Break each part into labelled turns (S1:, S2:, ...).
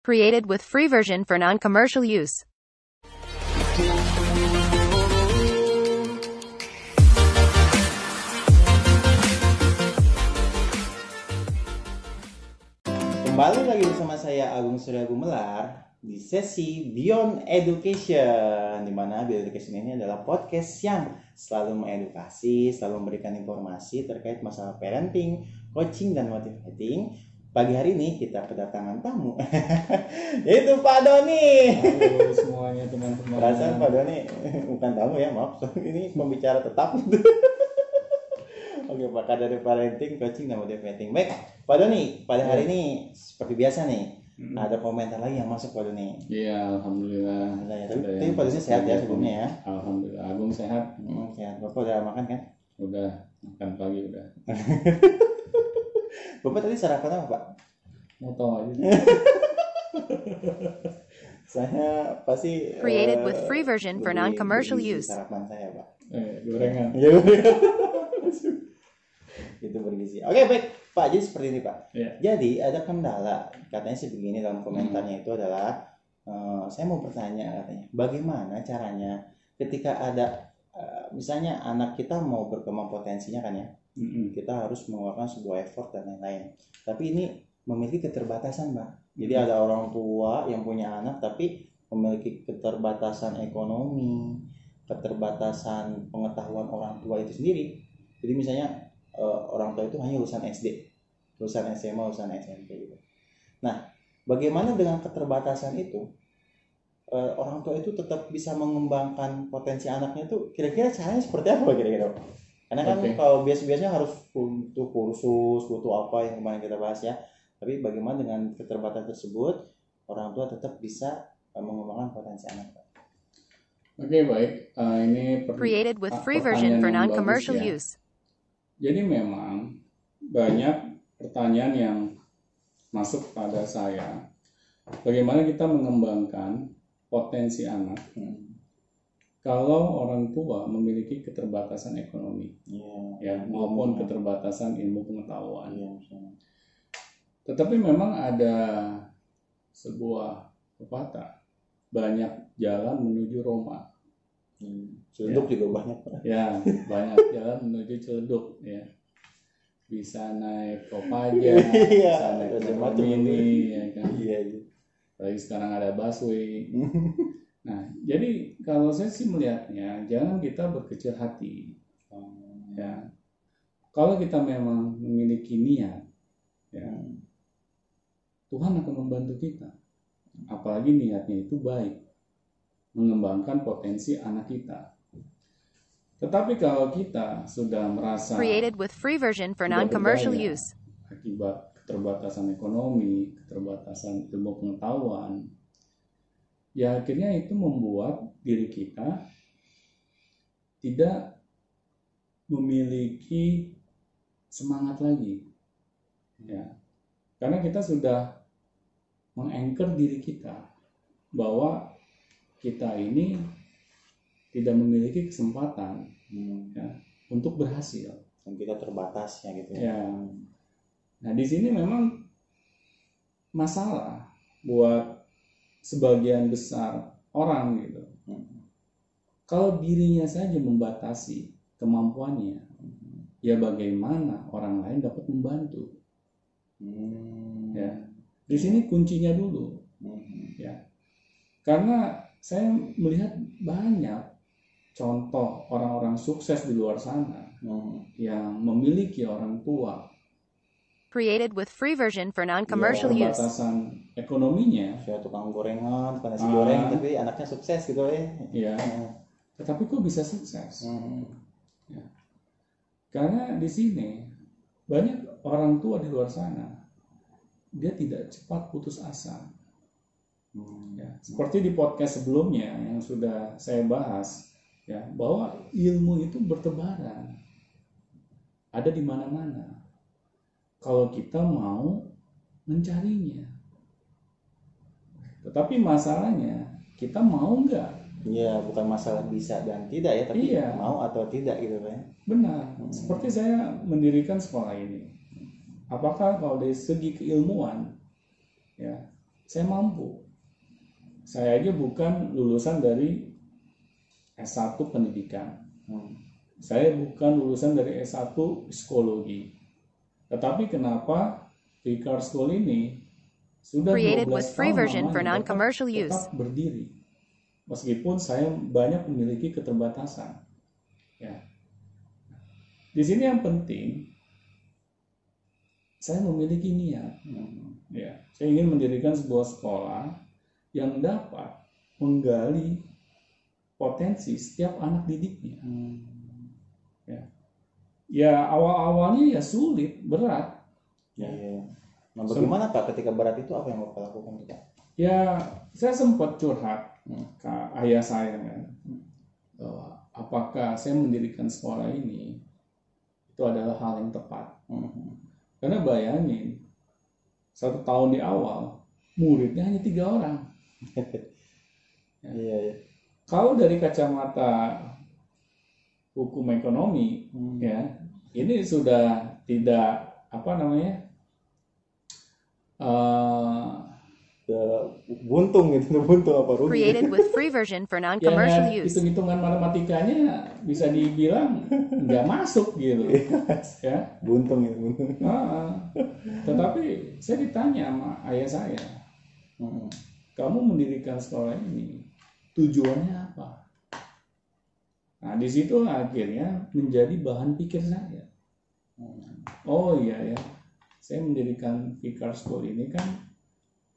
S1: Created with free version for non-commercial use.
S2: Kembali lagi bersama saya Agung Surya Gumelar di sesi Beyond Education di mana Beyond Education ini adalah podcast yang selalu mengedukasi, selalu memberikan informasi terkait masalah parenting, coaching dan motivating. Pagi hari ini kita kedatangan tamu yaitu Pak Doni.
S3: Halo semuanya teman-teman.
S2: Perasaan Pak Doni bukan tamu ya, maaf. Ini pembicara tetap. Oke, Pak dari parenting, coaching dan motivating. Baik, Pak Doni, pada hari ini seperti biasa nih,
S3: Hmm.
S2: ada komentar lagi yang masuk Pak Doni.
S3: Iya, alhamdulillah.
S2: Alhamdulillah ya. Tapi, tapi Pak Doni sehat ya sebelumnya ya.
S3: Alhamdulillah. Agung sehat.
S2: Hmm, sehat. Bapak udah makan kan?
S3: Udah makan pagi udah.
S2: Bapak tadi sarapan apa, Pak?
S3: Tahu aja.
S2: Saya pasti
S1: Created
S2: eh,
S1: with free version for non-commercial use.
S2: Sarapan saya, Pak.
S3: Eh, gorengan.
S2: Iya. itu bergizi. Oke, baik. Pak, jadi seperti ini, Pak.
S3: Iya.
S2: Jadi ada kendala, katanya sih begini dalam komentarnya itu adalah eh, saya mau bertanya katanya, bagaimana caranya ketika ada eh, misalnya anak kita mau berkembang potensinya kan ya,
S3: Mm-mm.
S2: kita harus mengeluarkan sebuah effort dan lain-lain. Tapi ini memiliki keterbatasan, Mbak. Jadi ada orang tua yang punya anak tapi memiliki keterbatasan ekonomi, keterbatasan pengetahuan orang tua itu sendiri. Jadi misalnya eh, orang tua itu hanya lulusan SD, lulusan SMA, lulusan SMP gitu. Nah, bagaimana dengan keterbatasan itu? eh, orang tua itu tetap bisa mengembangkan potensi anaknya itu kira-kira caranya seperti apa kira-kira? Karena kan
S3: Oke.
S2: kalau biasa-biasanya harus butuh kursus, butuh apa yang kemarin kita bahas ya. Tapi bagaimana dengan keterbatasan tersebut orang tua tetap bisa eh, mengembangkan potensi anak?
S3: Oke, baik. Eh, ini per-
S1: Created with
S3: ah,
S1: free version for
S3: pertanyaan yang
S1: non-commercial
S3: ya.
S1: use.
S3: Jadi memang banyak pertanyaan yang masuk pada saya. Bagaimana kita mengembangkan potensi anak
S2: Hmm.
S3: Kalau orang tua memiliki keterbatasan ekonomi
S2: Iya.
S3: ya maupun keterbatasan ilmu pengetahuan.
S2: Iya, misalnya.
S3: Tetapi memang ada sebuah pepatah banyak jalan menuju Roma.
S2: Hmm. Celeduk juga banyak.
S3: Ya, banyak jalan menuju Ciledug ya. Bisa naik Kopaja,
S2: Iya,
S3: bisa naik mini ya kan.
S2: Iya, iya.
S3: Sekarang ada busway. Nah, jadi kalau saya sih melihatnya jangan kita berkecil hati. Ya. Kalau kita memang memiliki niat ya, Tuhan akan membantu kita. Apalagi niatnya itu baik, mengembangkan potensi anak kita. Tetapi kalau kita sudah merasa
S1: Created with free version for non-commercial use.
S3: akibat keterbatasan ekonomi, keterbatasan ilmu pengetahuan, ya akhirnya itu membuat diri kita tidak memiliki semangat lagi. Ya. Karena kita sudah mengangker diri kita bahwa kita ini tidak memiliki kesempatan
S2: Hmm.
S3: untuk berhasil.
S2: Dan kita terbatas ya gitu.
S3: Ya. Nah, di sini memang masalah buat sebagian besar orang gitu. Kalau dirinya saja membatasi kemampuannya, ya bagaimana orang lain dapat membantu?
S2: Hmm.
S3: Ya. Di sini kuncinya dulu,
S2: Hmm.
S3: karena saya melihat banyak contoh orang-orang sukses di luar sana
S2: Hmm.
S3: yang memiliki orang tua
S1: Created with free version for non-commercial use.
S3: keterbatasan ekonominya,
S2: Saya tukang gorengan, tukang nasi
S3: Ah.
S2: goreng, tapi anaknya sukses gitu ya.
S3: ya tetapi kok bisa sukses?
S2: Hmm.
S3: Karena di sini banyak orang tua di luar sana dia tidak cepat putus asa.
S2: Hmm.
S3: Ya, seperti di podcast sebelumnya yang sudah saya bahas, ya bahwa ilmu itu bertebaran, ada di mana-mana. Kalau kita mau mencarinya, tetapi masalahnya kita mau nggak
S2: Iya, bukan masalah bisa dan tidak ya, tapi
S3: Iya.
S2: mau atau tidak gitu kan.
S3: Benar.
S2: Hmm.
S3: Seperti saya mendirikan sekolah ini. Apakah kalau dari segi keilmuan, ya, saya mampu. Saya aja bukan lulusan dari S1 pendidikan.
S2: Hmm.
S3: Saya bukan lulusan dari S1 psikologi. Tetapi kenapa Vicar School ini sudah
S1: Created
S3: 12
S1: with free
S3: tahun
S1: version for
S3: tetap-
S1: non-commercial
S3: tetap
S1: use.
S3: berdiri. Meskipun saya banyak memiliki keterbatasan. Ya. Di sini yang penting saya memiliki niat. Ya, saya ingin mendirikan sebuah sekolah yang dapat menggali potensi setiap anak didiknya.
S2: Hmm.
S3: Ya awal-awalnya ya sulit, berat.
S2: Ya, ya. Nah, bagaimana Pak ketika berat itu apa yang Bapak lakukan Pak?
S3: Ya saya sempat curhat
S2: Hmm.
S3: ke ayah saya kan, bahwa apakah saya mendirikan sekolah ini itu adalah hal yang tepat.
S2: Hmm.
S3: Karena bayangin satu tahun di awal muridnya hanya tiga orang.
S2: Iya, iya.
S3: Kalau dari kacamata hukum ekonomi
S2: Hmm.
S3: ya ini sudah tidak apa namanya eh,
S2: Ya, buntung gitu, buntung apa rugi?
S1: Created with free version for
S3: ya
S1: non-commercial use.
S3: hitung-hitungan matematikanya bisa dibilang nggak masuk gitu ya
S2: Buntung itu, buntung.
S3: Ah, tetapi saya ditanya sama ayah saya
S2: Hmm.
S3: kamu mendirikan sekolah ini tujuannya apa nah di situ akhirnya menjadi bahan pikir saya. Oh iya ya, saya mendirikan Vicar School ini kan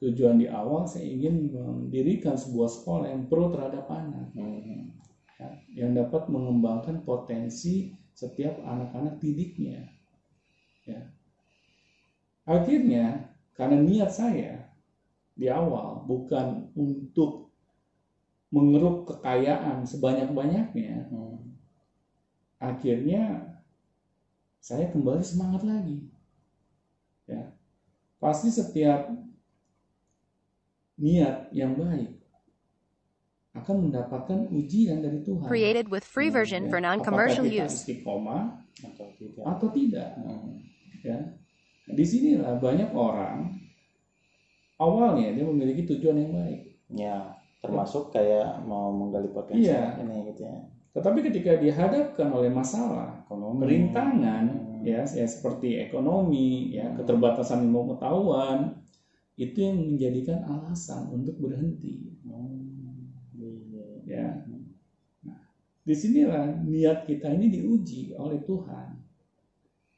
S3: tujuan di awal saya ingin mendirikan sebuah sekolah yang pro terhadap anak,
S2: Hmm.
S3: ya, yang dapat mengembangkan potensi setiap anak-anak didiknya. Ya. Akhirnya karena niat saya di awal bukan untuk mengeruk kekayaan sebanyak-banyaknya,
S2: Hmm.
S3: akhirnya saya kembali semangat lagi. Ya. Pasti setiap niat yang baik akan mendapatkan ujian dari Tuhan.
S1: Created with free version
S3: Ya.
S1: for non-commercial
S3: Apakah kita
S1: use.
S3: istiqomah
S2: Atau tidak?
S3: atau tidak.
S2: Hmm.
S3: Ya. Di sinilah banyak orang awalnya dia memiliki tujuan yang baik.
S2: Ya, termasuk kayak mau menggali potensi
S3: Iya.
S2: ini gitu ya.
S3: Tetapi ketika dihadapkan oleh masalah
S2: Ekonomi.
S3: rintangan
S2: Hmm.
S3: ya, ya seperti ekonomi ya
S2: Hmm.
S3: keterbatasan ilmu pengetahuan itu yang menjadikan alasan untuk berhenti
S2: Hmm.
S3: Ya nah di sinilah niat kita ini diuji oleh Tuhan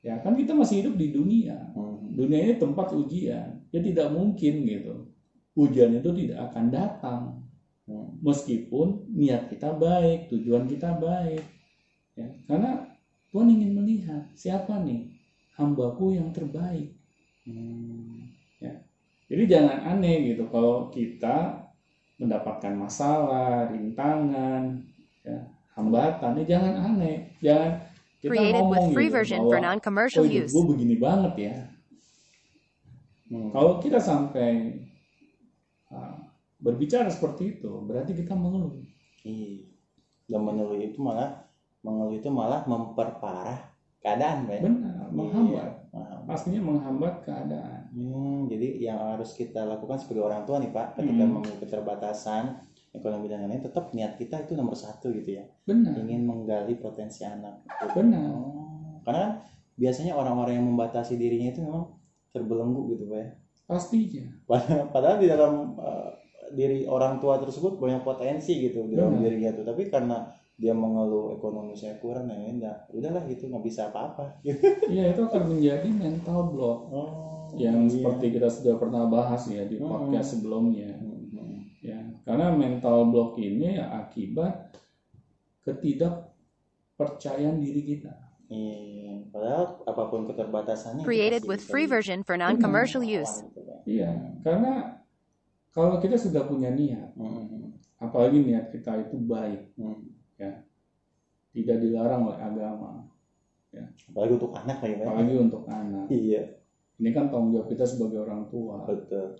S3: ya kan kita masih hidup di dunia
S2: Hmm.
S3: dunia ini tempat ujian ya tidak mungkin gitu ujian itu tidak akan datang. Meskipun niat kita baik, tujuan kita baik. Ya, karena Tuhan ingin melihat siapa nih hambaku yang terbaik.
S2: Hmm.
S3: Jadi jangan aneh gitu kalau kita mendapatkan masalah, rintangan, ya, hambatan, ya jangan aneh, jangan kita
S1: Created with
S3: ngomong
S1: free
S3: gitu
S1: version
S3: bahwa,
S1: for non-commercial
S3: oh,
S1: use.
S3: gue begini banget ya.
S2: Hmm.
S3: Kalau kita sampai berbicara seperti itu, berarti kita mengeluh.
S2: Iya. Dan mengeluh itu malah mengeluh itu malah memperparah keadaan, Pak.
S3: Benar, menghambat.
S2: Nah,
S3: Pastinya menghambat keadaan.
S2: Hmm, jadi yang harus kita lakukan sebagai orang tua nih Pak, ketika
S3: Hmm.
S2: memiliki keterbatasan ekonomi dan lain-lain, tetap niat kita itu nomor satu gitu ya,
S3: Benar,
S2: ingin menggali potensi anak.
S3: benar.
S2: Oh, karena kan biasanya orang-orang yang membatasi dirinya itu memang terbelenggu gitu Pak ya.
S3: Pastinya.
S2: Padahal, padahal di dalam uh, diri orang tua tersebut banyak potensi gitu di dalam
S3: Benar.
S2: dirinya tuh, tapi karena dia mengeluh ekonomi saya kurang, ya enggak, udahlah gitu nggak bisa apa-apa.
S3: Iya, itu akan menjadi mental block
S2: Oh,
S3: yang
S2: iya.
S3: seperti kita sudah pernah bahas ya di
S2: Hmm.
S3: podcast sebelumnya.
S2: Hmm.
S3: Ya, karena mental block ini akibat ketidakpercayaan diri kita.
S2: Iya, padahal apa pun keterbatasannya
S1: Created with free version for non-commercial
S2: lawan
S1: use.
S2: gitu.
S3: Iya, karena kalau kita sudah punya niat,
S2: Hmm,
S3: apalagi niat kita itu baik,
S2: hmm.
S3: tidak dilarang oleh agama,
S2: Apalagi untuk anak Pak.
S3: apalagi untuk anak.
S2: Iya,
S3: Ini kan tanggung jawab kita sebagai orang tua.
S2: betul.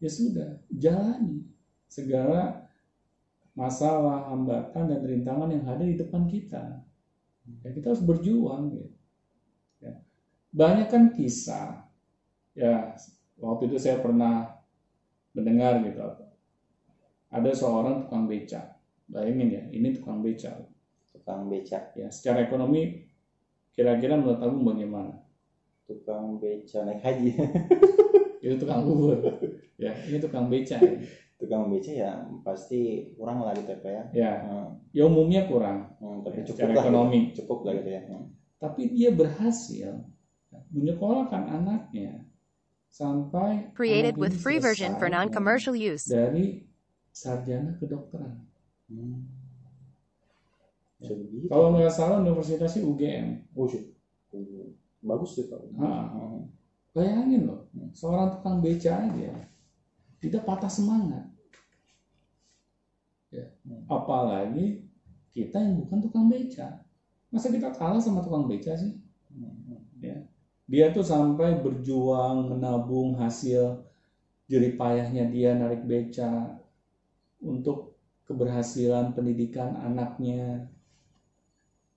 S3: ya sudah jalani segala masalah hambatan dan rintangan yang ada di depan kita ya kita harus berjuang gitu ya. banyak kan kisah ya waktu itu saya pernah mendengar gitu ada seorang tukang beca. Bayangin ya ini tukang beca.
S2: Tukang beca.
S3: Ya secara ekonomi kira-kira menurut kamu bagaimana?
S2: Tukang beca naik haji.
S3: Itu tukang bubur. Ya ini tukang beca ya,
S2: tukang beca ya pasti kurang lah gitu ya Pak ya.
S3: Ya,
S2: Hmm,
S3: ya umumnya kurang.
S2: Hmm, tapi
S3: Ya,
S2: cukup
S3: secara
S2: lah
S3: ekonomi.
S2: gitu. cukup lah gitu ya. Hmm.
S3: tapi dia berhasil. Menyekolahkan anaknya sampai
S1: Created with free version for
S3: selesai
S1: non-commercial use.
S3: dari sarjana kedokteran
S2: Hmm.
S3: Kalau nggak salah universitasnya UGM
S2: Oh, shit. Oh, bagus tuh Pak.
S3: Ah.
S2: Hmm.
S3: Bayangin loh, seorang tukang beca aja tidak patah semangat. Ya. Apalagi kita yang bukan tukang beca. Masa kita kalah sama tukang beca sih? Ya. Dia tuh sampai berjuang menabung hasil jerih payahnya dia narik beca untuk keberhasilan pendidikan anaknya.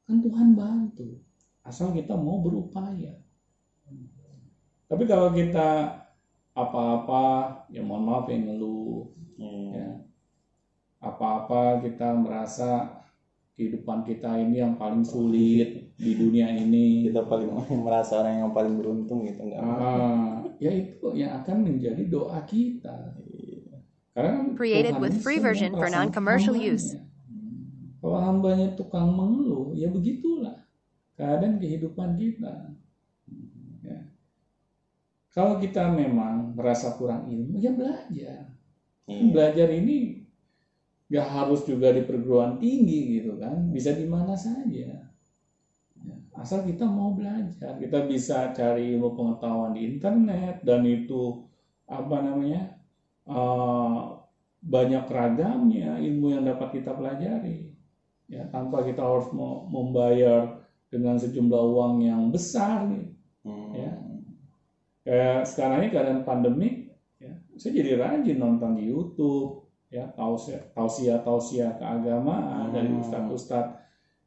S3: Kan Tuhan bantu. Asal kita mau berupaya. Tapi kalau kita apa-apa, ya mohon maaf ya ngeluh,
S2: Iya.
S3: ya. Apa-apa kita merasa kehidupan kita ini yang paling sulit di dunia ini.
S2: Kita paling merasa orang yang paling beruntung gitu enggak.
S3: Ah, ya itu yang akan menjadi doa kita. Karena kan
S1: Created
S3: Tuhan
S1: with free version for non-commercial use.
S3: Kalau hambanya tukang mengeluh, ya begitulah keadaan kehidupan kita. Ya. Kalau kita memang merasa kurang ilmu, ya belajar.
S2: Iya.
S3: Belajar ini nggak harus juga di perguruan tinggi gitu kan, bisa di mana saja. Asal kita mau belajar, kita bisa cari ilmu pengetahuan di internet dan itu apa namanya eh, banyak ragamnya ilmu yang dapat kita pelajari. Ya, tanpa kita harus mau membayar dengan sejumlah uang yang besar nih.
S2: Hmm.
S3: Ya. Kayak sekarang ini keadaan pandemi, ya, saya jadi rajin nonton di YouTube, ya tausiah tausiah tausiah keagamaan dari
S2: Hmm.
S3: ustadz-ustadz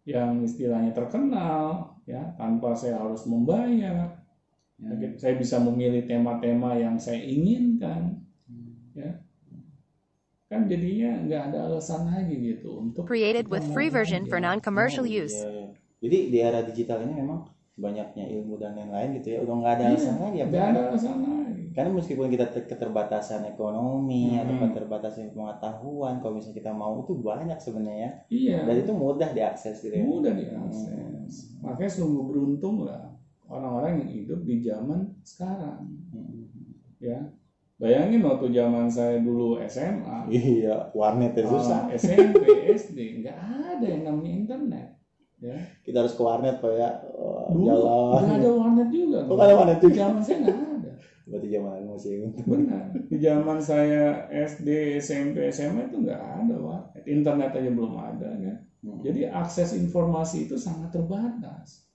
S3: yang istilahnya terkenal, ya tanpa saya harus membayar. Ya,
S2: Hmm.
S3: saya bisa memilih tema-tema yang saya inginkan, ya kan jadinya nggak ada alasan lagi gitu untuk
S1: Created with free version for
S3: belajar.
S1: non-commercial
S2: Oh,
S1: use.
S2: iya, iya. Jadi di era digital ini memang banyaknya ilmu dan lain-lain gitu ya. Udah nggak ada
S3: Iya,
S2: alasan lagi ya.
S3: nggak ada alasan lagi.
S2: Karena meskipun kita ter- keterbatasan ekonomi atau
S3: Hmm.
S2: keterbatasan pengetahuan, kalau misalnya kita mau itu banyak sebenarnya.
S3: Iya.
S2: Dan itu mudah diakses gitu ya.
S3: mudah diakses. Makanya sungguh beruntung lah orang-orang yang hidup di zaman sekarang.
S2: Hmm.
S3: Ya, bayangin waktu zaman saya dulu SMA,
S2: Iya, warnet itu susah.
S3: ah, SMP, SD, nggak ada yang namanya internet. Ya,
S2: Kita harus ke warnet Pak ya. Oh,
S3: dulu
S2: jalan.
S3: nggak ada warnet juga.
S2: Oh, nggak ada warnet juga.
S3: Zaman saya nggak.
S2: Berarti zaman aku masih
S3: Benar. Di zaman saya SD, SMP, SMA itu nggak ada warnet. Internet aja belum ada kan.
S2: Hmm.
S3: Jadi akses informasi itu sangat terbatas.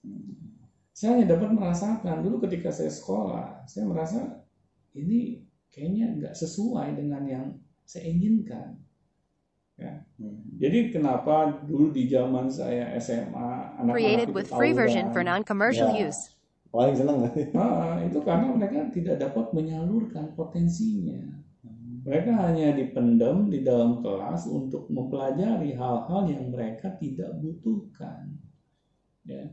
S3: Saya hanya dapat merasakan dulu ketika saya sekolah, saya merasa ini kayaknya nggak sesuai dengan yang saya inginkan.
S2: Hmm.
S3: Jadi kenapa dulu di zaman saya SMA anak-anak
S1: Created
S3: itu
S1: with free version for non-commercial
S2: Ya.
S1: use.
S2: Paling seneng nggak?
S3: Ah, itu karena mereka tidak dapat menyalurkan potensinya. Mereka hanya dipendam di dalam kelas untuk mempelajari hal-hal yang mereka tidak butuhkan. Ya.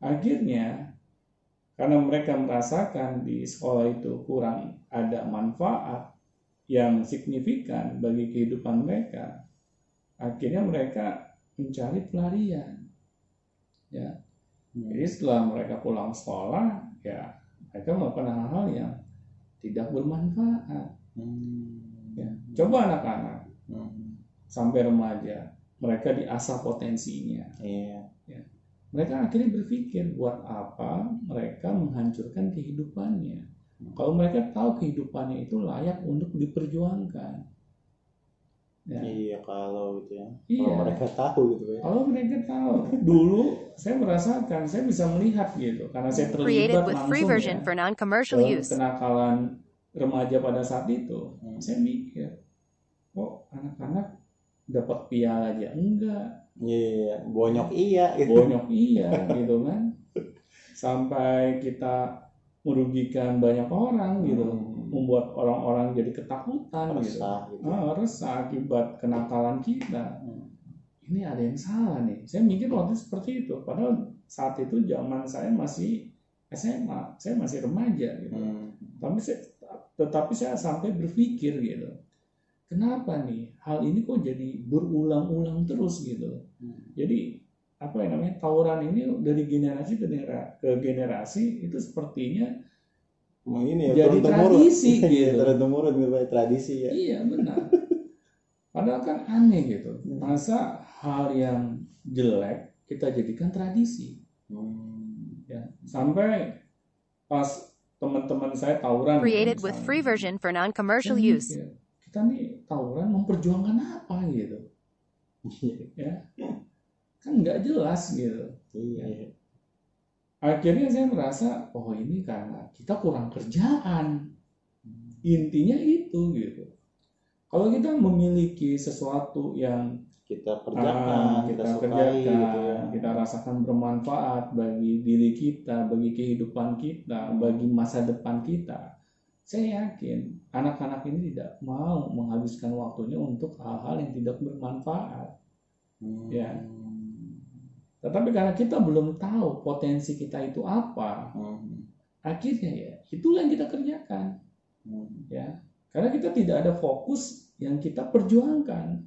S3: Akhirnya, karena mereka merasakan di sekolah itu kurang ada manfaat yang signifikan bagi kehidupan mereka, akhirnya mereka mencari pelarian. Ya, jadi setelah mereka pulang sekolah, ya mereka melakukan hal-hal yang tidak bermanfaat.
S2: Hmm.
S3: Ya. Coba anak-anak
S2: Hmm.
S3: sampai remaja, mereka diasah potensinya.
S2: Iya.
S3: Mereka akhirnya berpikir buat apa mereka menghancurkan kehidupannya. Kalau mereka tahu kehidupannya itu layak untuk diperjuangkan. Ya.
S2: Iya kalau gitu ya.
S3: Iya.
S2: Kalau mereka tahu gitu ya.
S3: Kalau mereka tahu, dulu saya merasakan, saya bisa melihat gitu, karena saya terlibat
S1: with free
S3: langsung
S1: version
S3: ya,
S1: for non-commercial use.
S3: kenakalan remaja pada saat itu.
S2: Hmm.
S3: Saya mikir, kok anak-anak dapat piala aja enggak,
S2: Iya, bonyok iya gitu.
S3: bonyok iya gitu kan. Sampai kita merugikan banyak orang gitu
S2: Hmm.
S3: membuat orang-orang jadi ketakutan gitu
S2: resah gitu
S3: ah, resah akibat kenakalan kita
S2: Hmm.
S3: ini ada yang salah nih saya mikir waktu itu seperti itu padahal saat itu zaman saya masih SMA saya masih remaja gitu
S2: Hmm.
S3: tapi saya tetapi saya sampai berpikir gitu kenapa nih hal ini kok jadi berulang-ulang terus gitu
S2: Hmm.
S3: jadi apa yang namanya tawuran ini dari generasi ke genera- ke generasi itu sepertinya
S2: Emang ini ya
S3: Jadi
S2: temurun
S3: tradisi gitu.
S2: turun temurun gitu tradisi ya.
S3: Iya benar. Padahal kan aneh gitu. Masa hal yang jelek kita jadikan tradisi.
S2: Hmm.
S3: ya sampai pas teman-teman saya tawuran
S1: Created with free version for non-commercial
S3: Saya
S1: use.
S3: mikir, kita nih tawuran memperjuangkan apa gitu. Ya kan nggak jelas gitu.
S2: Iya.
S3: Akhirnya saya merasa oh ini karena kita kurang kerjaan. Intinya itu gitu. Kalau kita memiliki sesuatu yang
S2: kita
S3: ah,
S2: kerjakan
S3: kita
S2: kita sukai
S3: kerjakan
S2: gitu ya.
S3: kita rasakan bermanfaat bagi diri kita bagi kehidupan kita bagi masa depan kita saya yakin anak-anak ini tidak mau menghabiskan waktunya untuk hal-hal yang tidak bermanfaat.
S2: Hmm.
S3: Ya. Tetapi karena kita belum tahu potensi kita itu apa
S2: Hmm.
S3: akhirnya ya itulah yang kita kerjakan
S2: Hmm.
S3: ya karena kita tidak ada fokus yang kita perjuangkan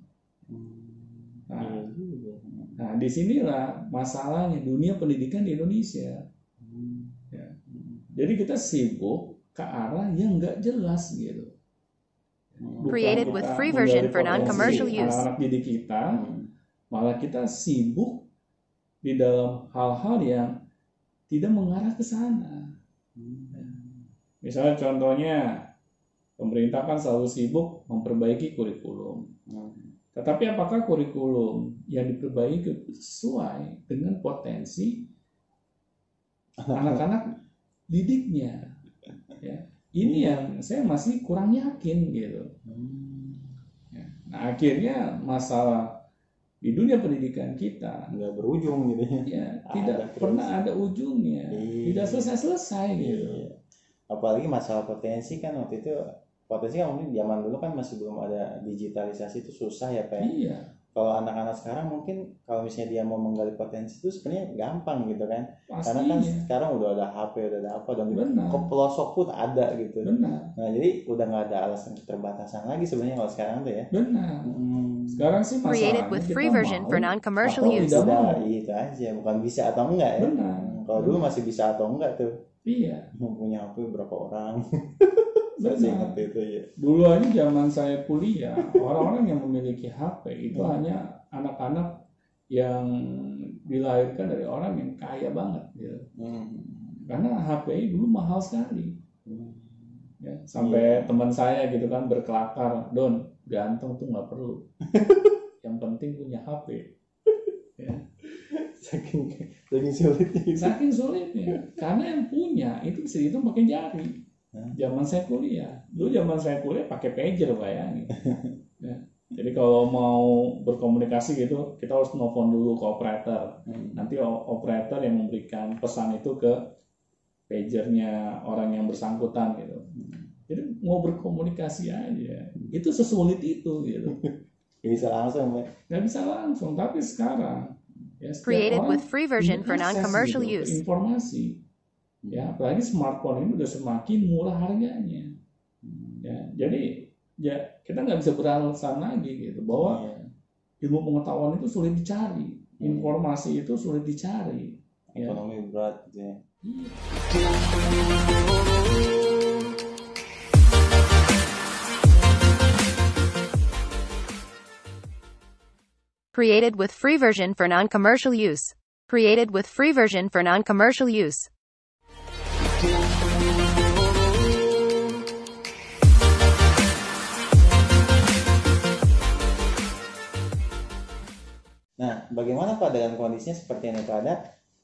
S2: Hmm.
S3: nah,
S2: juga.
S3: nah di sinilah masalahnya dunia pendidikan di Indonesia
S2: Hmm.
S3: Ya.
S2: Hmm.
S3: jadi kita sibuk ke arah yang nggak jelas gitu
S2: Hmm.
S3: Bukan
S1: Created
S3: kita
S1: with free version for non-commercial use.
S3: anak-anak didik kita
S2: Hmm.
S3: malah kita sibuk di dalam hal-hal yang tidak mengarah ke sana
S2: Hmm.
S3: misalnya contohnya pemerintah kan selalu sibuk memperbaiki kurikulum
S2: Hmm.
S3: Tetapi apakah kurikulum yang diperbaiki sesuai dengan potensi anak-anak didiknya? Ya, ini yang saya masih kurang yakin gitu.
S2: Hmm.
S3: Ya. Nah akhirnya masalah di dunia pendidikan kita
S2: nggak berujung gitu ya
S3: ya
S2: Ada
S3: tidak
S2: terus.
S3: pernah ada ujungnya,
S2: Iya.
S3: tidak selesai-selesai gitu.
S2: Iya. apalagi masalah potensi kan waktu itu potensi kan mungkin zaman dulu kan masih belum ada digitalisasi itu susah ya pak
S3: Iya,
S2: kalau anak-anak sekarang mungkin kalau misalnya dia mau menggali potensi itu sebenarnya gampang gitu kan. Karena kan
S3: pastinya
S2: sekarang udah ada HP udah ada apa dan ke pelosok pun ada gitu.
S3: Benar,
S2: nah jadi udah nggak ada alasan keterbatasan lagi sebenarnya kalau sekarang tuh ya.
S3: Benar.
S2: Hmm.
S3: Sekarang sih masalahnya
S1: with
S3: kita
S1: free version
S3: mau
S1: for non-commercial use.
S3: tidak
S2: udah
S3: mau.
S2: itu aja. Bukan bisa atau enggak ya.
S3: Benar.
S2: Kalau dulu masih bisa atau enggak tuh.
S3: Iya,
S2: mau punya HP berapa orang saya ingat itu ya
S3: Dulu aja zaman saya kuliah, orang-orang yang memiliki HP itu
S2: Hmm.
S3: hanya anak-anak yang dilahirkan dari orang yang kaya banget gitu.
S2: Hmm.
S3: Karena HP dulu mahal sekali.
S2: Hmm.
S3: Ya, sampai
S2: Iya.
S3: teman saya gitu kan berkelakar, Don, ganteng tuh nggak perlu. yang penting punya HP. Ya.
S2: saking saking sulitnya gitu.
S3: Saking sulitnya, karena yang punya itu bisa dihitung pakai jari. Zaman saya kuliah, dulu zaman saya kuliah pakai pager bayangin. Ya. Jadi kalau mau berkomunikasi gitu, kita harus nelfon dulu ke operator.
S2: Hmm.
S3: Nanti operator yang memberikan pesan itu ke pagernya orang yang bersangkutan gitu. Jadi mau berkomunikasi aja, itu sesulit itu gitu.
S2: bisa langsung Pak.
S3: Nggak bisa langsung, tapi sekarang ya
S1: Created
S3: orang
S1: with free version for non-commercial
S3: gitu
S1: use.
S3: informasi ya apalagi smartphone ini udah semakin murah harganya ya jadi ya kita nggak bisa beralasan lagi gitu bahwa
S2: Iya.
S3: ilmu pengetahuan itu sulit dicari
S2: Hmm.
S3: informasi itu sulit dicari ya
S2: ekonomi berat gitu ya
S1: Created with free version for non-commercial use. Created with free version for non-commercial use.
S2: Nah, bagaimana Pak dengan kondisinya seperti yang itu ada?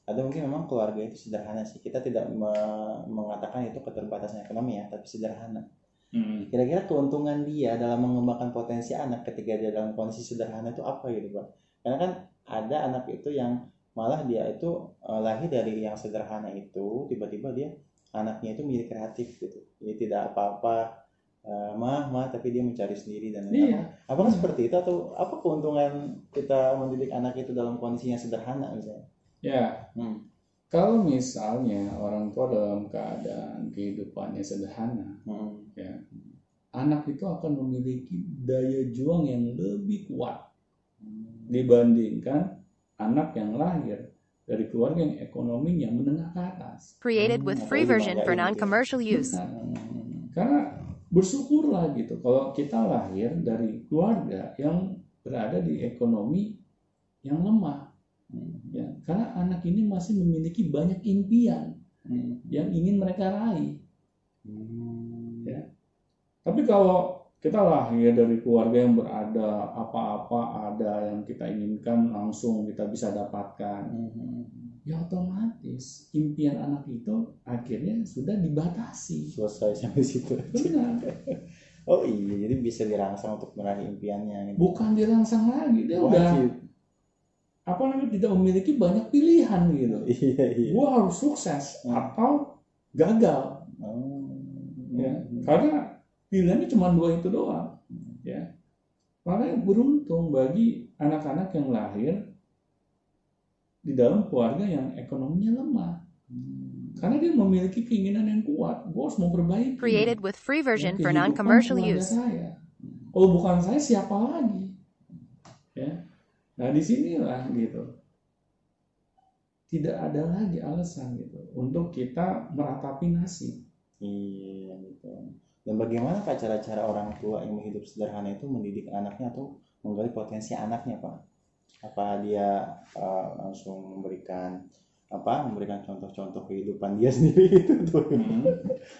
S2: Ada mungkin memang keluarga itu sederhana sih. Kita tidak me- mengatakan itu keterbatasan ekonomi ya, tapi sederhana.
S3: Hmm.
S2: Kira-kira keuntungan dia dalam mengembangkan potensi anak ketika dia dalam kondisi sederhana itu apa gitu Pak? Karena kan ada anak itu yang malah dia itu eh, lahir dari yang sederhana itu, tiba-tiba dia anaknya itu menjadi kreatif gitu jadi tidak apa-apa eh, mah mah tapi dia mencari sendiri dan lain-lain.
S3: Iya.
S2: apakah seperti itu atau apa keuntungan kita mendidik anak itu dalam kondisi yang sederhana misalnya
S3: Ya,
S2: hmm.
S3: kalau misalnya orang tua dalam keadaan kehidupannya sederhana,
S2: Hmm.
S3: ya, anak itu akan memiliki daya juang yang lebih kuat dibandingkan anak yang lahir dari keluarga yang ekonominya menengah ke atas.
S1: Created with
S2: Hmm,
S1: free version for non-commercial use.
S3: Nah,
S2: Hmm.
S3: karena bersyukurlah gitu kalau kita lahir dari keluarga yang berada di ekonomi yang lemah
S2: Hmm.
S3: ya karena anak ini masih memiliki banyak impian
S2: Hmm.
S3: yang ingin mereka raih
S2: Hmm.
S3: Ya. tapi kalau kita lahir dari keluarga yang berada apa-apa ada yang kita inginkan langsung kita bisa dapatkan
S2: Hmm.
S3: ya otomatis impian anak itu sudah dibatasi
S2: selesai sampai situ
S3: benar
S2: oh iya jadi bisa dirangsang untuk meraih impiannya gitu.
S3: bukan dirangsang lagi dia udah
S2: Wajib.
S3: apa namanya tidak memiliki banyak pilihan gitu
S2: iya iya
S3: gua harus sukses
S2: Hmm.
S3: atau gagal
S2: oh.
S3: ya
S2: Hmm.
S3: karena pilihannya cuma dua itu doang ya makanya beruntung bagi anak-anak yang lahir di dalam keluarga yang ekonominya lemah
S2: Hmm.
S3: Karena dia memiliki keinginan yang kuat gue harus memperbaiki
S1: Created with free
S3: ya,
S1: version for non-commercial use.
S3: saya. kalau bukan saya siapa lagi ya nah di sinilah gitu tidak ada lagi alasan gitu untuk kita meratapi nasib
S2: Iya gitu. Dan bagaimana Pak cara-cara orang tua yang hidup sederhana itu mendidik anaknya atau menggali potensi anaknya Pak? Apa dia uh, langsung memberikan apa memberikan contoh-contoh kehidupan dia sendiri itu tuh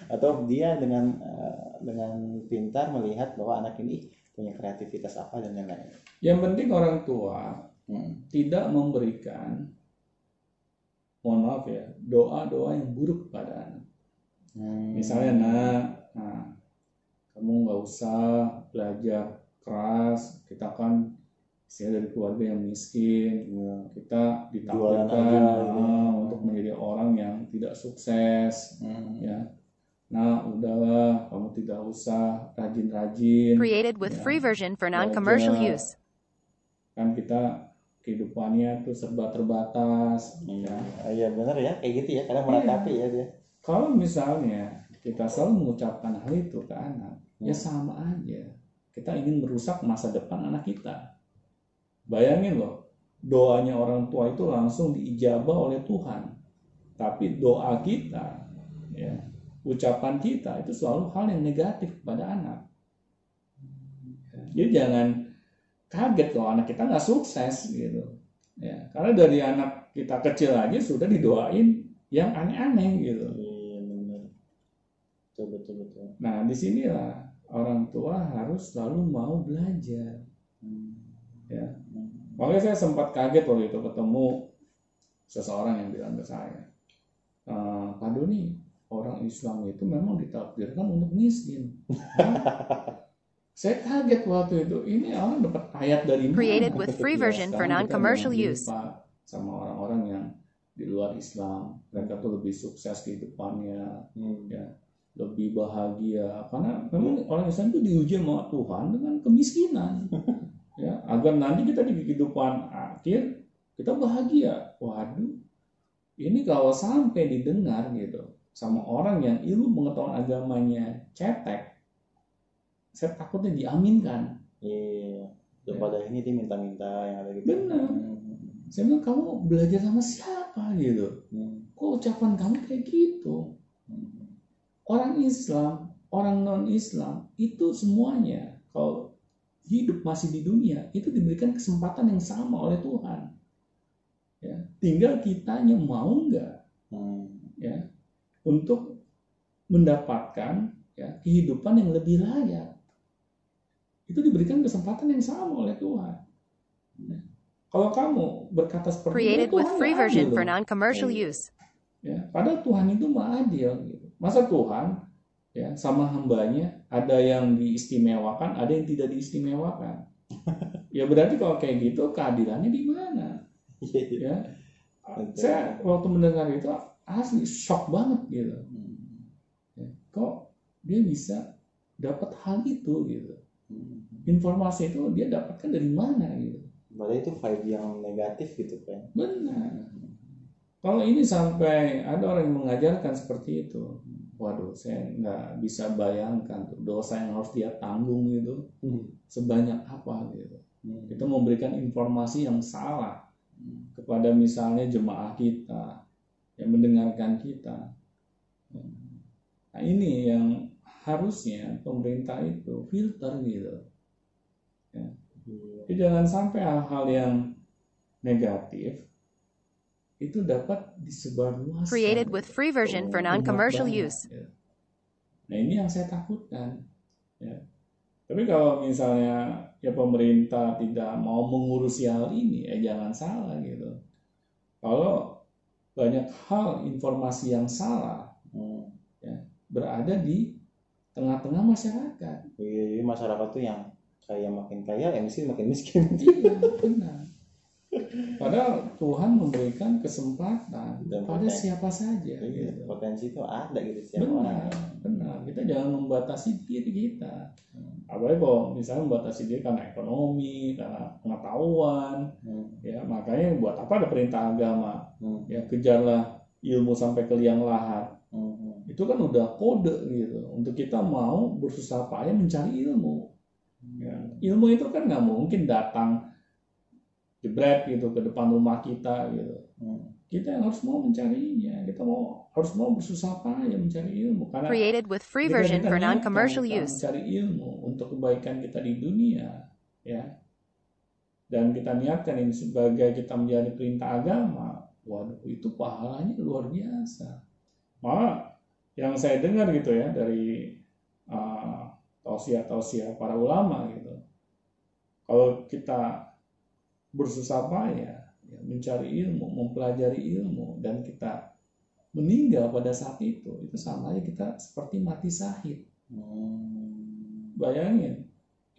S2: atau dia dengan uh, dengan pintar melihat bahwa anak ini punya kreativitas apa dan lain-lain.
S3: yang penting orang tua
S2: Hmm.
S3: tidak memberikan mohon maaf ya doa-doa yang buruk kepada anak
S2: Hmm.
S3: misalnya nak nah, kamu nggak usah belajar keras kita kan saya dari keluarga yang miskin
S2: Iya.
S3: kita ditakdirkan
S2: aja, gitu.
S3: ah, untuk menjadi orang yang tidak sukses
S2: Hmm.
S3: ya nah udahlah kamu tidak usah rajin-rajin
S1: Created with
S3: Ya.
S1: free version for non-commercial use.
S3: kan kita kehidupannya tuh serba terbatas
S2: Iya,
S3: ya
S2: iya benar ya kayak gitu ya karena meratapi ya dia.
S3: kalau misalnya kita selalu mengucapkan hal itu ke anak ya
S2: Hmm.
S3: sama aja kita ingin merusak masa depan anak kita bayangin loh doanya orang tua itu langsung diijabah oleh Tuhan tapi doa kita ya ucapan kita itu selalu hal yang negatif kepada anak jadi jangan kaget kalau anak kita nggak sukses gitu ya karena dari anak kita kecil aja sudah didoain yang aneh-aneh gitu
S2: Iya benar. Betul betul betul.
S3: Nah, di sinilah orang tua harus selalu mau belajar. Ya. Makanya saya sempat kaget waktu itu ketemu seseorang yang bilang ke saya, e, Pak Doni, orang Islam itu memang ditakdirkan untuk miskin. Saya kaget waktu itu. Ini orang dapat ayat dari mana?
S1: Created with free
S3: Ya,
S1: version for non-commercial use.
S3: Pak, sama orang-orang yang di luar Islam, mereka tuh lebih sukses kehidupannya,
S2: Hmm.
S3: ya lebih bahagia karena memang orang Islam itu diuji sama Tuhan dengan kemiskinan ya agar nanti kita di kehidupan akhir kita bahagia waduh ini kalau sampai didengar gitu sama orang yang ilmu pengetahuan agamanya cetek saya takutnya diaminkan
S2: Iya. Dan
S3: Ya.
S2: pada ini dia minta-minta yang ada gitu.
S3: Benar.
S2: Hmm.
S3: saya bilang kamu belajar sama siapa gitu
S2: Hmm.
S3: kok ucapan kamu kayak gitu
S2: Hmm.
S3: orang Islam, orang non-Islam itu semuanya kalau hidup masih di dunia itu diberikan kesempatan yang sama oleh Tuhan. Ya, tinggal kitanya mau nggak
S2: Hmm.
S3: ya untuk mendapatkan ya kehidupan yang lebih layak. Itu diberikan kesempatan yang sama oleh Tuhan. Ya. Kalau kamu berkata seperti
S1: Created
S3: itu,
S1: with
S3: Tuhan
S1: free version
S3: adil
S1: for non-commercial
S2: Iya.
S1: use.
S3: ya padahal Tuhan itu mah adil gitu masa Tuhan ya sama hambanya ada yang diistimewakan ada yang tidak diistimewakan ya berarti kalau kayak gitu keadilannya di mana
S2: Iya. iya.
S3: ya saya waktu mendengar itu asli shock banget gitu
S2: Hmm.
S3: kok dia bisa dapat hal itu gitu
S2: Hmm.
S3: informasi itu dia dapatkan dari mana gitu
S2: Berarti itu vibe yang negatif gitu kan.
S3: benar kalau ini sampai ada orang yang mengajarkan seperti itu waduh saya nggak bisa bayangkan tuh dosa yang harus dia tanggung gitu sebanyak apa gitu
S2: Hmm.
S3: kita memberikan informasi yang salah kepada misalnya jemaah kita yang mendengarkan kita. Nah ini yang harusnya pemerintah itu filter gitu.
S2: Iya.
S3: Jadi jangan sampai hal-hal yang negatif itu dapat disebarluaskan.
S1: Created with free version for non-commercial
S3: Banyak,
S1: use.
S3: ya. Nah ini yang saya takutkan. Ya. Tapi kalau misalnya ya pemerintah tidak mau mengurusi hal ini, eh jangan salah gitu. Kalau banyak hal informasi yang salah
S2: Hmm.
S3: berada di tengah-tengah masyarakat.
S2: Iya, jadi masyarakat tuh yang kaya makin kaya, yang miskin makin miskin.
S3: Iya, benar. Padahal Tuhan memberikan kesempatan
S2: Dan
S3: pada
S2: potensi.
S3: siapa saja.
S2: Iya,
S3: gitu.
S2: potensi itu ada gitu setiap
S3: Benar,
S2: orang.
S3: benar. Kita jangan membatasi diri kita. Apalagi kalau misalnya membatasi diri karena ekonomi, karena pengetahuan,
S2: Hmm.
S3: ya makanya buat apa ada perintah agama?
S2: Hmm.
S3: Ya kejarlah ilmu sampai ke liang lahat.
S2: Hmm.
S3: Itu kan udah kode gitu untuk kita mau bersusah payah mencari ilmu. Ya, ilmu itu kan nggak mungkin datang jebret gitu ke depan rumah kita gitu.
S2: Hmm.
S3: Kita yang harus mau mencarinya. Kita mau harus mau bersusah payah mencari ilmu karena
S1: Created with free version
S3: kita
S1: for non-commercial use.
S3: Mencari ilmu untuk kebaikan kita di dunia, ya. Dan kita niatkan ini sebagai kita menjadi perintah agama, waduh itu pahalanya luar biasa. Malah yang saya dengar gitu ya dari uh, tausiah-tausiah para ulama gitu. Kalau kita bersusah payah ya, mencari ilmu, mempelajari ilmu dan kita meninggal pada saat itu itu sama aja kita seperti mati syahid
S2: Hmm.
S3: bayangin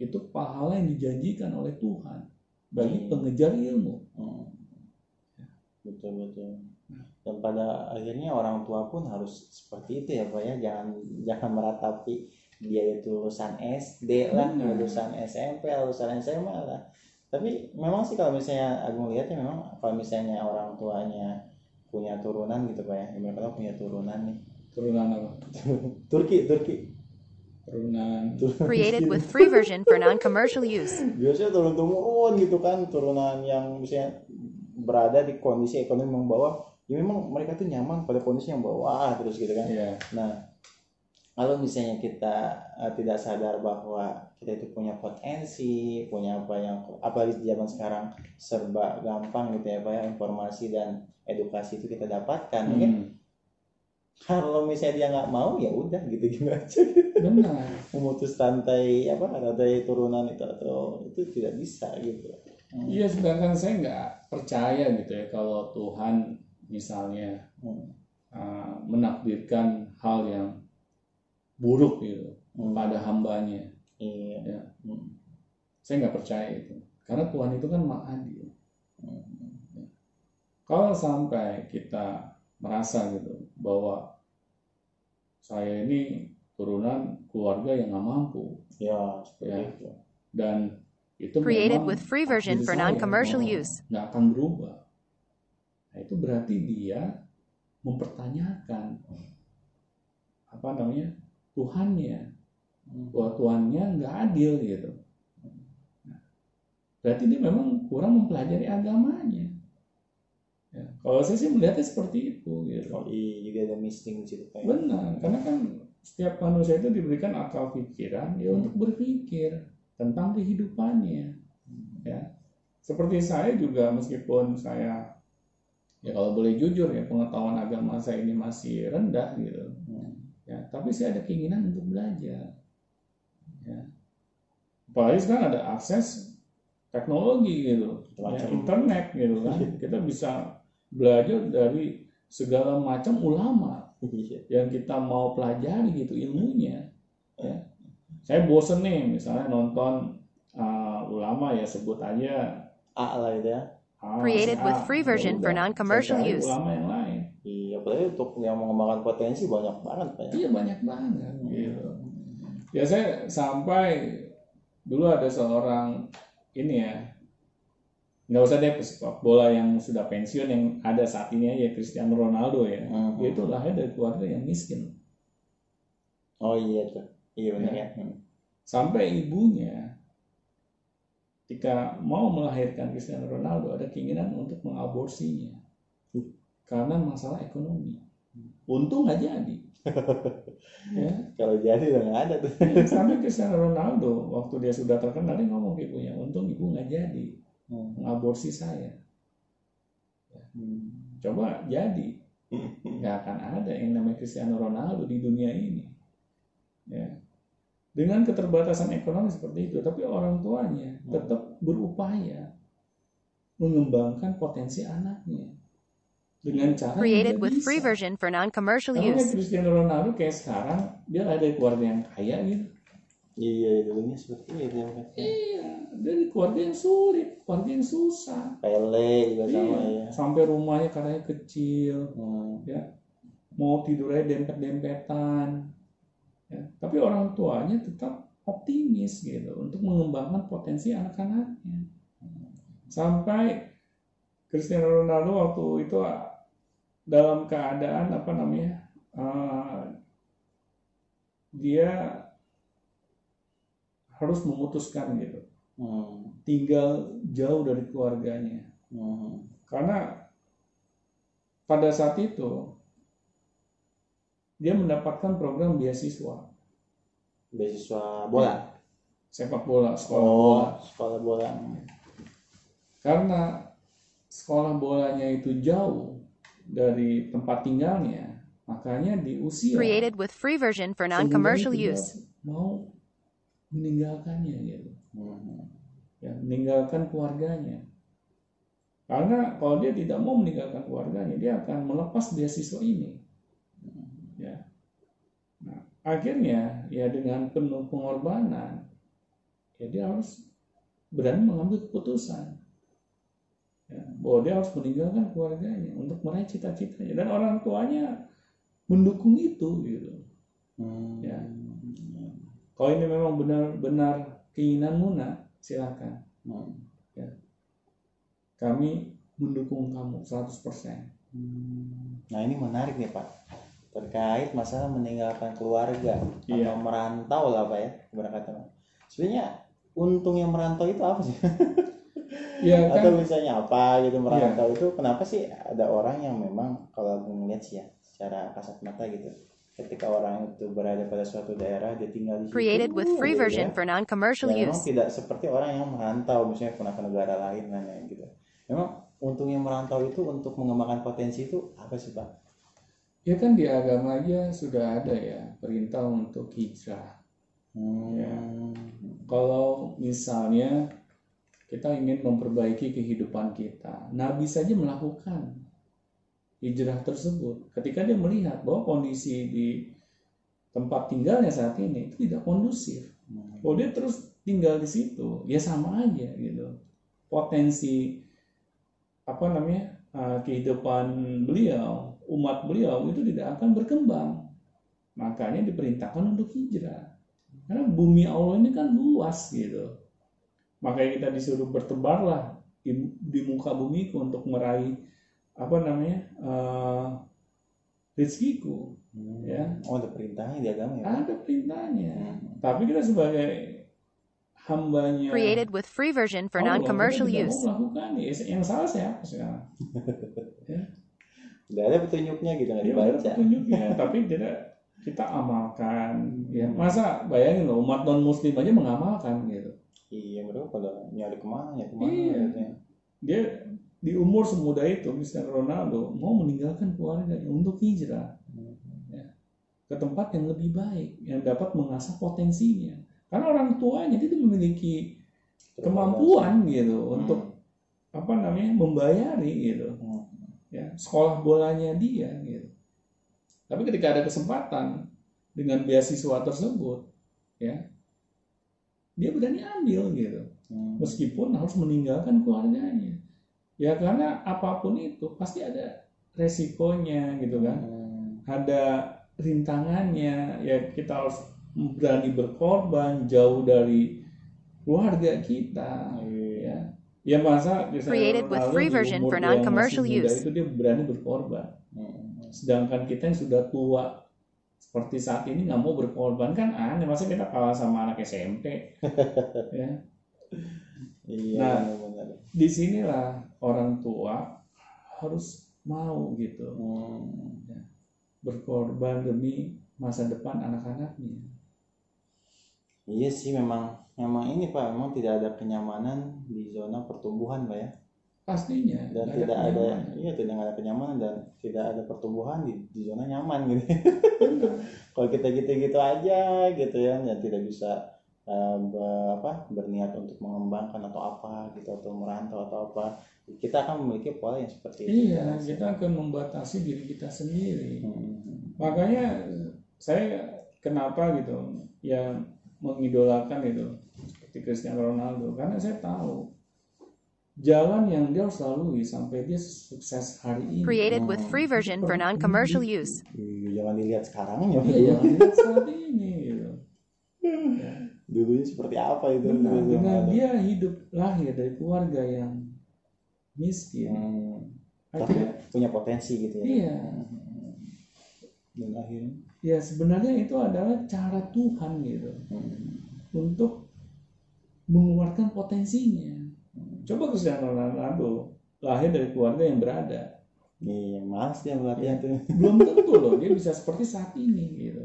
S3: itu pahala yang dijanjikan oleh Tuhan bagi
S2: Hmm.
S3: pengejar ilmu
S2: Hmm. Betul betul. Dan pada akhirnya orang tua pun harus seperti itu ya pak ya. Jangan jangan meratapi dia itu lulusan SD lah, lulusan SMP, lulusan SMA lah. Tapi memang sih kalau misalnya Agung lihatnya memang kalau misalnya orang tuanya punya turunan gitu pak ya, yang mereka punya turunan nih.
S3: turunan apa
S2: Turki, Turki.
S3: turunan
S1: Created with free version for non-commercial use.
S2: biasanya turun temurun gitu kan turunan yang misalnya berada di kondisi ekonomi yang bawah ya memang mereka tuh nyaman pada kondisi yang bawah terus gitu kan
S3: ya
S2: nah kalau misalnya kita eh, tidak sadar bahwa kita itu punya potensi punya apa yang apalagi di zaman sekarang serba gampang gitu ya pak ya informasi dan edukasi itu kita dapatkan mungkin
S3: hmm,
S2: kalau misalnya dia nggak mau ya udah gitu gitu aja
S3: benar
S2: memutus rantai apa rantai turunan itu atau itu tidak bisa gitu Hmm.
S3: iya sedangkan saya nggak percaya gitu ya kalau Tuhan misalnya
S2: Hmm.
S3: uh, menakdirkan hal yang buruk gitu
S2: Hmm.
S3: pada hambanya
S2: Iya.
S3: Ya.
S2: Hmm.
S3: saya nggak percaya itu karena Tuhan itu kan maha adil
S2: Hmm.
S3: kalau sampai kita merasa gitu bahwa saya ini turunan keluarga yang nggak mampu
S2: Ya, seperti
S3: Ya.
S2: itu.
S3: dan itu
S1: Created with free version for non-commercial use.
S3: nggak akan berubah nah itu berarti dia mempertanyakan apa namanya Tuhannya
S2: Hmm.
S3: bahwa Tuhannya nggak adil gitu Nah, berarti dia memang kurang mempelajari agamanya ya, kalau saya sih melihatnya seperti itu gitu
S2: Oh, iya, juga ada situ kayak.
S3: Benar, karena kan setiap manusia itu diberikan akal pikiran ya
S2: Hmm.
S3: untuk berpikir tentang kehidupannya. Ya. Seperti saya juga meskipun saya ya kalau boleh jujur ya pengetahuan agama saya ini masih rendah gitu. Ya, tapi saya ada keinginan untuk belajar. Ya. Apalagi sekarang ada akses teknologi gitu, ya, internet gitu kan. Kita bisa belajar dari segala macam ulama
S2: Iya.
S3: yang kita mau pelajari gitu ilmunya ya saya bosen nih misalnya nonton uh, ulama ya sebut aja
S2: A lah itu ya.
S3: A,
S1: Created
S3: A.
S1: with free
S3: Ya
S1: version for
S3: udah,
S1: non-commercial use.
S3: ulama yang lain
S2: Iya, apalagi untuk yang mengembangkan potensi banyak banget pak ya.
S3: Iya banyak banget gitu. Ya saya sampai dulu ada seorang ini ya nggak usah deh pesepak bola yang sudah pensiun yang ada saat ini aja Cristiano Ronaldo ya.
S2: Hmm.
S3: Dia itu lahir dari keluarga yang miskin.
S2: oh iya tuh iya benar ya, Hmm.
S3: Sampai ibunya ketika mau melahirkan Cristiano Ronaldo ada keinginan untuk mengaborsinya karena masalah ekonomi. Untung nggak jadi. ya,
S2: kalau jadi udah nggak ada tuh
S3: sampai Cristiano Ronaldo waktu dia sudah terkenal dia ngomong ibunya, untung ibu nggak jadi
S2: Hmm.
S3: mengaborsi saya.
S2: Hmm.
S3: Coba jadi, nggak akan ada yang namanya Cristiano Ronaldo di dunia ini. Ya. Dengan keterbatasan ekonomi seperti itu, tapi orang tuanya tetap berupaya mengembangkan potensi anaknya dengan cara yang
S1: Created with
S3: bisa.
S1: free version for non-commercial
S3: Kalau kayak
S1: use.
S3: Cristiano Ronaldo kayak sekarang dia ada keluarga yang kaya gitu.
S2: iya dulunya seperti itu ya.
S3: Iya, dari keluarga yang sulit, keluarga yang susah.
S2: Pele juga sama
S3: Iya,
S2: ya
S3: Sampai rumahnya katanya kecil,
S2: Hmm.
S3: ya mau tidurnya dempet-dempetan ya. tapi orang tuanya tetap optimis gitu untuk mengembangkan potensi anak-anaknya sampai Cristiano Ronaldo waktu itu dalam keadaan apa namanya ah, dia harus memutuskan gitu.
S2: Hmm.
S3: tinggal jauh dari keluarganya.
S2: Hmm.
S3: karena pada saat itu dia mendapatkan program beasiswa.
S2: Beasiswa bola?
S3: Sepak bola sekolah
S2: oh
S3: bola.
S2: sekolah bola.
S3: Karena sekolah bolanya itu jauh dari tempat tinggalnya makanya di usia
S1: Created with free version for non-commercial use.
S3: mau meninggalkannya gitu.
S2: Hmm.
S3: ya meninggalkan keluarganya. Karena kalau dia tidak mau meninggalkan keluarganya dia akan melepas beasiswa ini. Ya. Nah, akhirnya ya dengan penuh pengorbanan ya dia harus berani mengambil keputusan ya, bahwa dia harus meninggalkan keluarganya untuk meraih cita-citanya dan orang tuanya mendukung itu gitu
S2: Hmm.
S3: Ya. kalau ini memang benar-benar keinginanmu nak silakan
S2: Hmm.
S3: kami mendukung kamu 100%.
S2: Nah ini menarik nih Pak terkait masalah meninggalkan keluarga
S3: Iya.
S2: atau merantau lah Pak ya berkata. Sebenarnya untung yang merantau itu apa sih?
S3: Ya
S2: atau
S3: kan,
S2: misalnya apa gitu merantau itu kenapa sih ada orang yang memang kalau aku ngeliat sih ya secara kasat mata gitu ketika orang itu berada pada suatu daerah dia tinggal di situ
S1: Created with free
S2: gitu
S1: version
S2: ya.
S1: for non-commercial
S2: ya, memang
S1: use.
S2: tidak seperti orang yang merantau misalnya pernah ke negara lain dan lain gitu memang untung yang merantau itu untuk mengembangkan potensi itu apa sih pak
S3: ya kan di agama aja sudah ada ya perintah untuk hijrah.
S2: hmm.
S3: Ya. Kalau misalnya kita ingin memperbaiki kehidupan kita, Nabi saja melakukan hijrah tersebut. Ketika dia melihat bahwa kondisi di tempat tinggalnya saat ini itu tidak kondusif,
S2: Hmm.
S3: kalau dia terus tinggal di situ, ya sama aja gitu. Potensi apa namanya uh, kehidupan beliau, umat beliau itu tidak akan berkembang. Makanya diperintahkan untuk hijrah. Karena bumi Allah ini kan luas gitu. Makanya kita disuruh bertebarlah di, di muka bumiku untuk meraih apa namanya uh, rizkiku.
S2: Hmm.
S3: Ya.
S2: oh ada perintahnya di agama ya?
S3: Ada perintahnya.
S2: Hmm.
S3: Tapi kita sebagai hambanya
S1: Created with free version for
S3: Allah,
S1: non-commercial use.
S3: melakukan Ya, Yang salah siapa sekarang?
S2: Tidak ada petunjuknya gitu nggak
S3: Ya, ada
S2: dibaca
S3: petunjuknya, tapi tidak kita amalkan. Ya, masa bayangin loh umat non muslim aja mengamalkan gitu.
S2: Iya mereka pada nyari ke mana ya ke mana
S3: Iya.
S2: gitu ya.
S3: Dia di umur semuda itu Cristiano Ronaldo mau meninggalkan keluarganya untuk hijrah ya, ke tempat yang lebih baik yang dapat mengasah potensinya. Karena orang tuanya dia tuh memiliki kemampuan gitu
S2: Hmm.
S3: untuk apa namanya membayari gitu
S2: Hmm.
S3: ya sekolah bolanya dia gitu tapi ketika ada kesempatan dengan beasiswa tersebut ya dia berani ambil gitu
S2: Hmm.
S3: meskipun harus meninggalkan keluarganya ya karena apa pun itu pasti ada resikonya gitu kan
S2: Hmm.
S3: ada rintangannya ya kita harus berani berkorban jauh dari keluarga kita ya ya masa misalnya
S1: with free
S3: di
S1: version for
S3: masih
S1: non-commercial
S3: muda
S1: use.
S3: itu dia berani berkorban
S2: Hmm.
S3: sedangkan kita yang sudah tua seperti saat ini nggak mau berkorban kan aneh masa kita kalah sama anak SMP ya
S2: Iya
S3: Nah.
S2: benar-benar.
S3: di sinilah orang tua harus mau gitu
S2: Hmm.
S3: berkorban demi masa depan anak-anaknya
S2: Iya sih memang memang ini pak memang tidak ada kenyamanan di zona pertumbuhan pak ya
S3: pastinya
S2: dan tidak ada iya tidak ada kenyamanan dan tidak ada pertumbuhan di, di zona nyaman gitu. Kalau kita gitu-gitu aja gitu ya dan tidak bisa eh, be- apa berniat untuk mengembangkan atau apa gitu atau merantau atau apa kita akan memiliki pola yang seperti itu.
S3: Iya kita akan membatasi diri kita sendiri.
S2: Hmm.
S3: makanya saya kenapa gitu ya mengidolakan itu seperti Cristiano Ronaldo karena saya tahu jalan yang dia harus lalui sampai dia sukses hari ini
S1: Created with free version for non-commercial use.
S2: Iya, jangan dilihat sekarang ya
S3: iya jangan lihat saat ini gitu Ya.
S2: dulunya seperti apa itu
S3: Benar,
S2: dulu
S3: dia hidup lahir dari keluarga yang miskin.
S2: Hmm. tapi punya potensi gitu ya
S3: iya,
S2: dan akhirnya
S3: ya sebenarnya itu adalah cara Tuhan gitu
S2: hmm.
S3: untuk mengeluarkan potensinya. Coba Cristiano Ronaldo lahir dari keluarga yang berada,
S2: iya mas dia latihan tuh
S3: belum tentu loh dia bisa seperti saat ini gitu.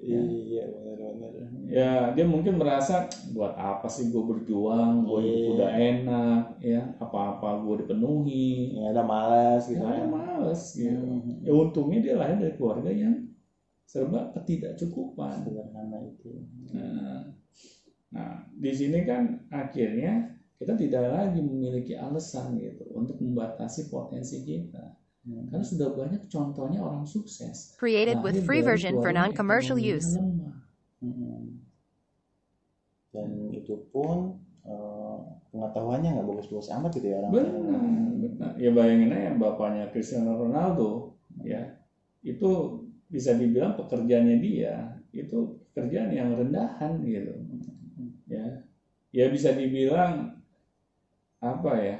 S2: iya benar-benar
S3: Ya dia mungkin merasa buat apa sih gue berjuang, gue
S2: Iya.
S3: udah enak, ya apa-apa gue dipenuhi,
S2: ya ada malas gitu
S3: ya
S2: kan
S3: males gitu.
S2: Hmm.
S3: Ya untungnya dia lahir dari keluarga yang serba ketidakcukupan.
S2: sederhana itu
S3: Nah, nah, di sini kan akhirnya kita tidak lagi memiliki alasan gitu untuk membatasi potensi kita.
S2: Hmm.
S3: Karena sudah banyak contohnya orang sukses.
S1: Created with free version for non-commercial use.
S2: Hmm. dan itu pun eh, pengetahuannya nggak bagus-bagus amat gitu ya orang
S3: Benar, benar. Ya bayangin aja bapaknya Cristiano Ronaldo, ya itu bisa dibilang pekerjaannya dia itu pekerjaan yang rendahan gitu, ya. Ya bisa dibilang apa ya?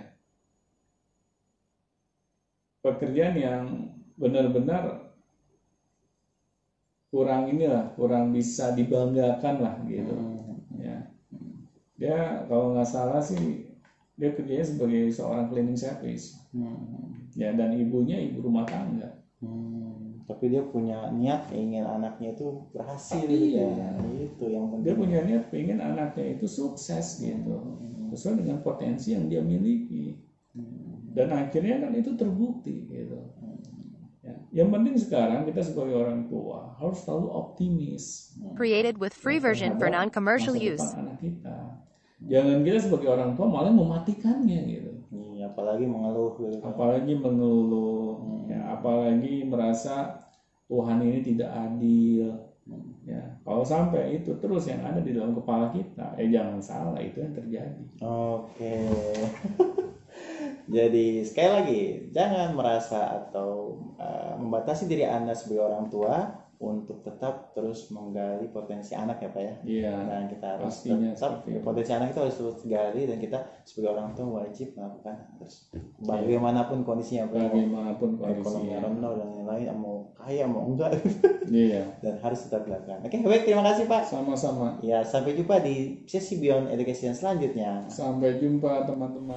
S3: Pekerjaan yang benar-benar kurang inilah, kurang bisa dibanggakan lah gitu
S2: Hmm.
S3: ya dia kalau nggak salah sih dia kerjanya sebagai seorang cleaning service
S2: Hmm.
S3: ya dan ibunya ibu rumah tangga
S2: Hmm. Tapi dia punya niat ingin anaknya itu berhasil
S3: Iya.
S2: gitu ya. itu yang penting
S3: dia punya niat pengen anaknya itu sukses gitu sesuai dengan potensi yang dia miliki
S2: Hmm.
S3: dan akhirnya kan itu terbukti gitu ya. yang penting sekarang kita sebagai orang tua harus selalu optimis
S1: Created with free version for
S3: terhadap
S1: non-commercial
S3: masa
S1: use.
S3: depan anak kita jangan kita sebagai orang tua malah mematikannya gitu
S2: Iya, apalagi mengeluh gitu kan.
S3: apalagi mengeluh apalagi merasa Tuhan ini tidak adil. Ya kalau sampai itu terus yang ada di dalam kepala kita eh jangan salah itu yang terjadi.
S2: Oke. Jadi sekali lagi jangan merasa atau uh, membatasi diri anda sebagai orang tua untuk tetap terus menggali potensi anak ya pak ya.
S3: iya
S2: Dan kita harus
S3: pastinya
S2: tetap
S3: itu.
S2: potensi anak itu harus terus gali dan kita sebagai orang tua wajib melakukan terus bagaimanapun kondisinya Pak.
S3: bagaimanapun
S2: ekonomi
S3: kondisinya
S2: rendah dan lain-lain mau kaya mau enggak
S3: iya
S2: dan harus tetap dilakukan. Oke baik terima kasih pak.
S3: sama-sama
S2: Ya sampai jumpa di sesi Beyond Education selanjutnya.
S3: sampai jumpa teman-teman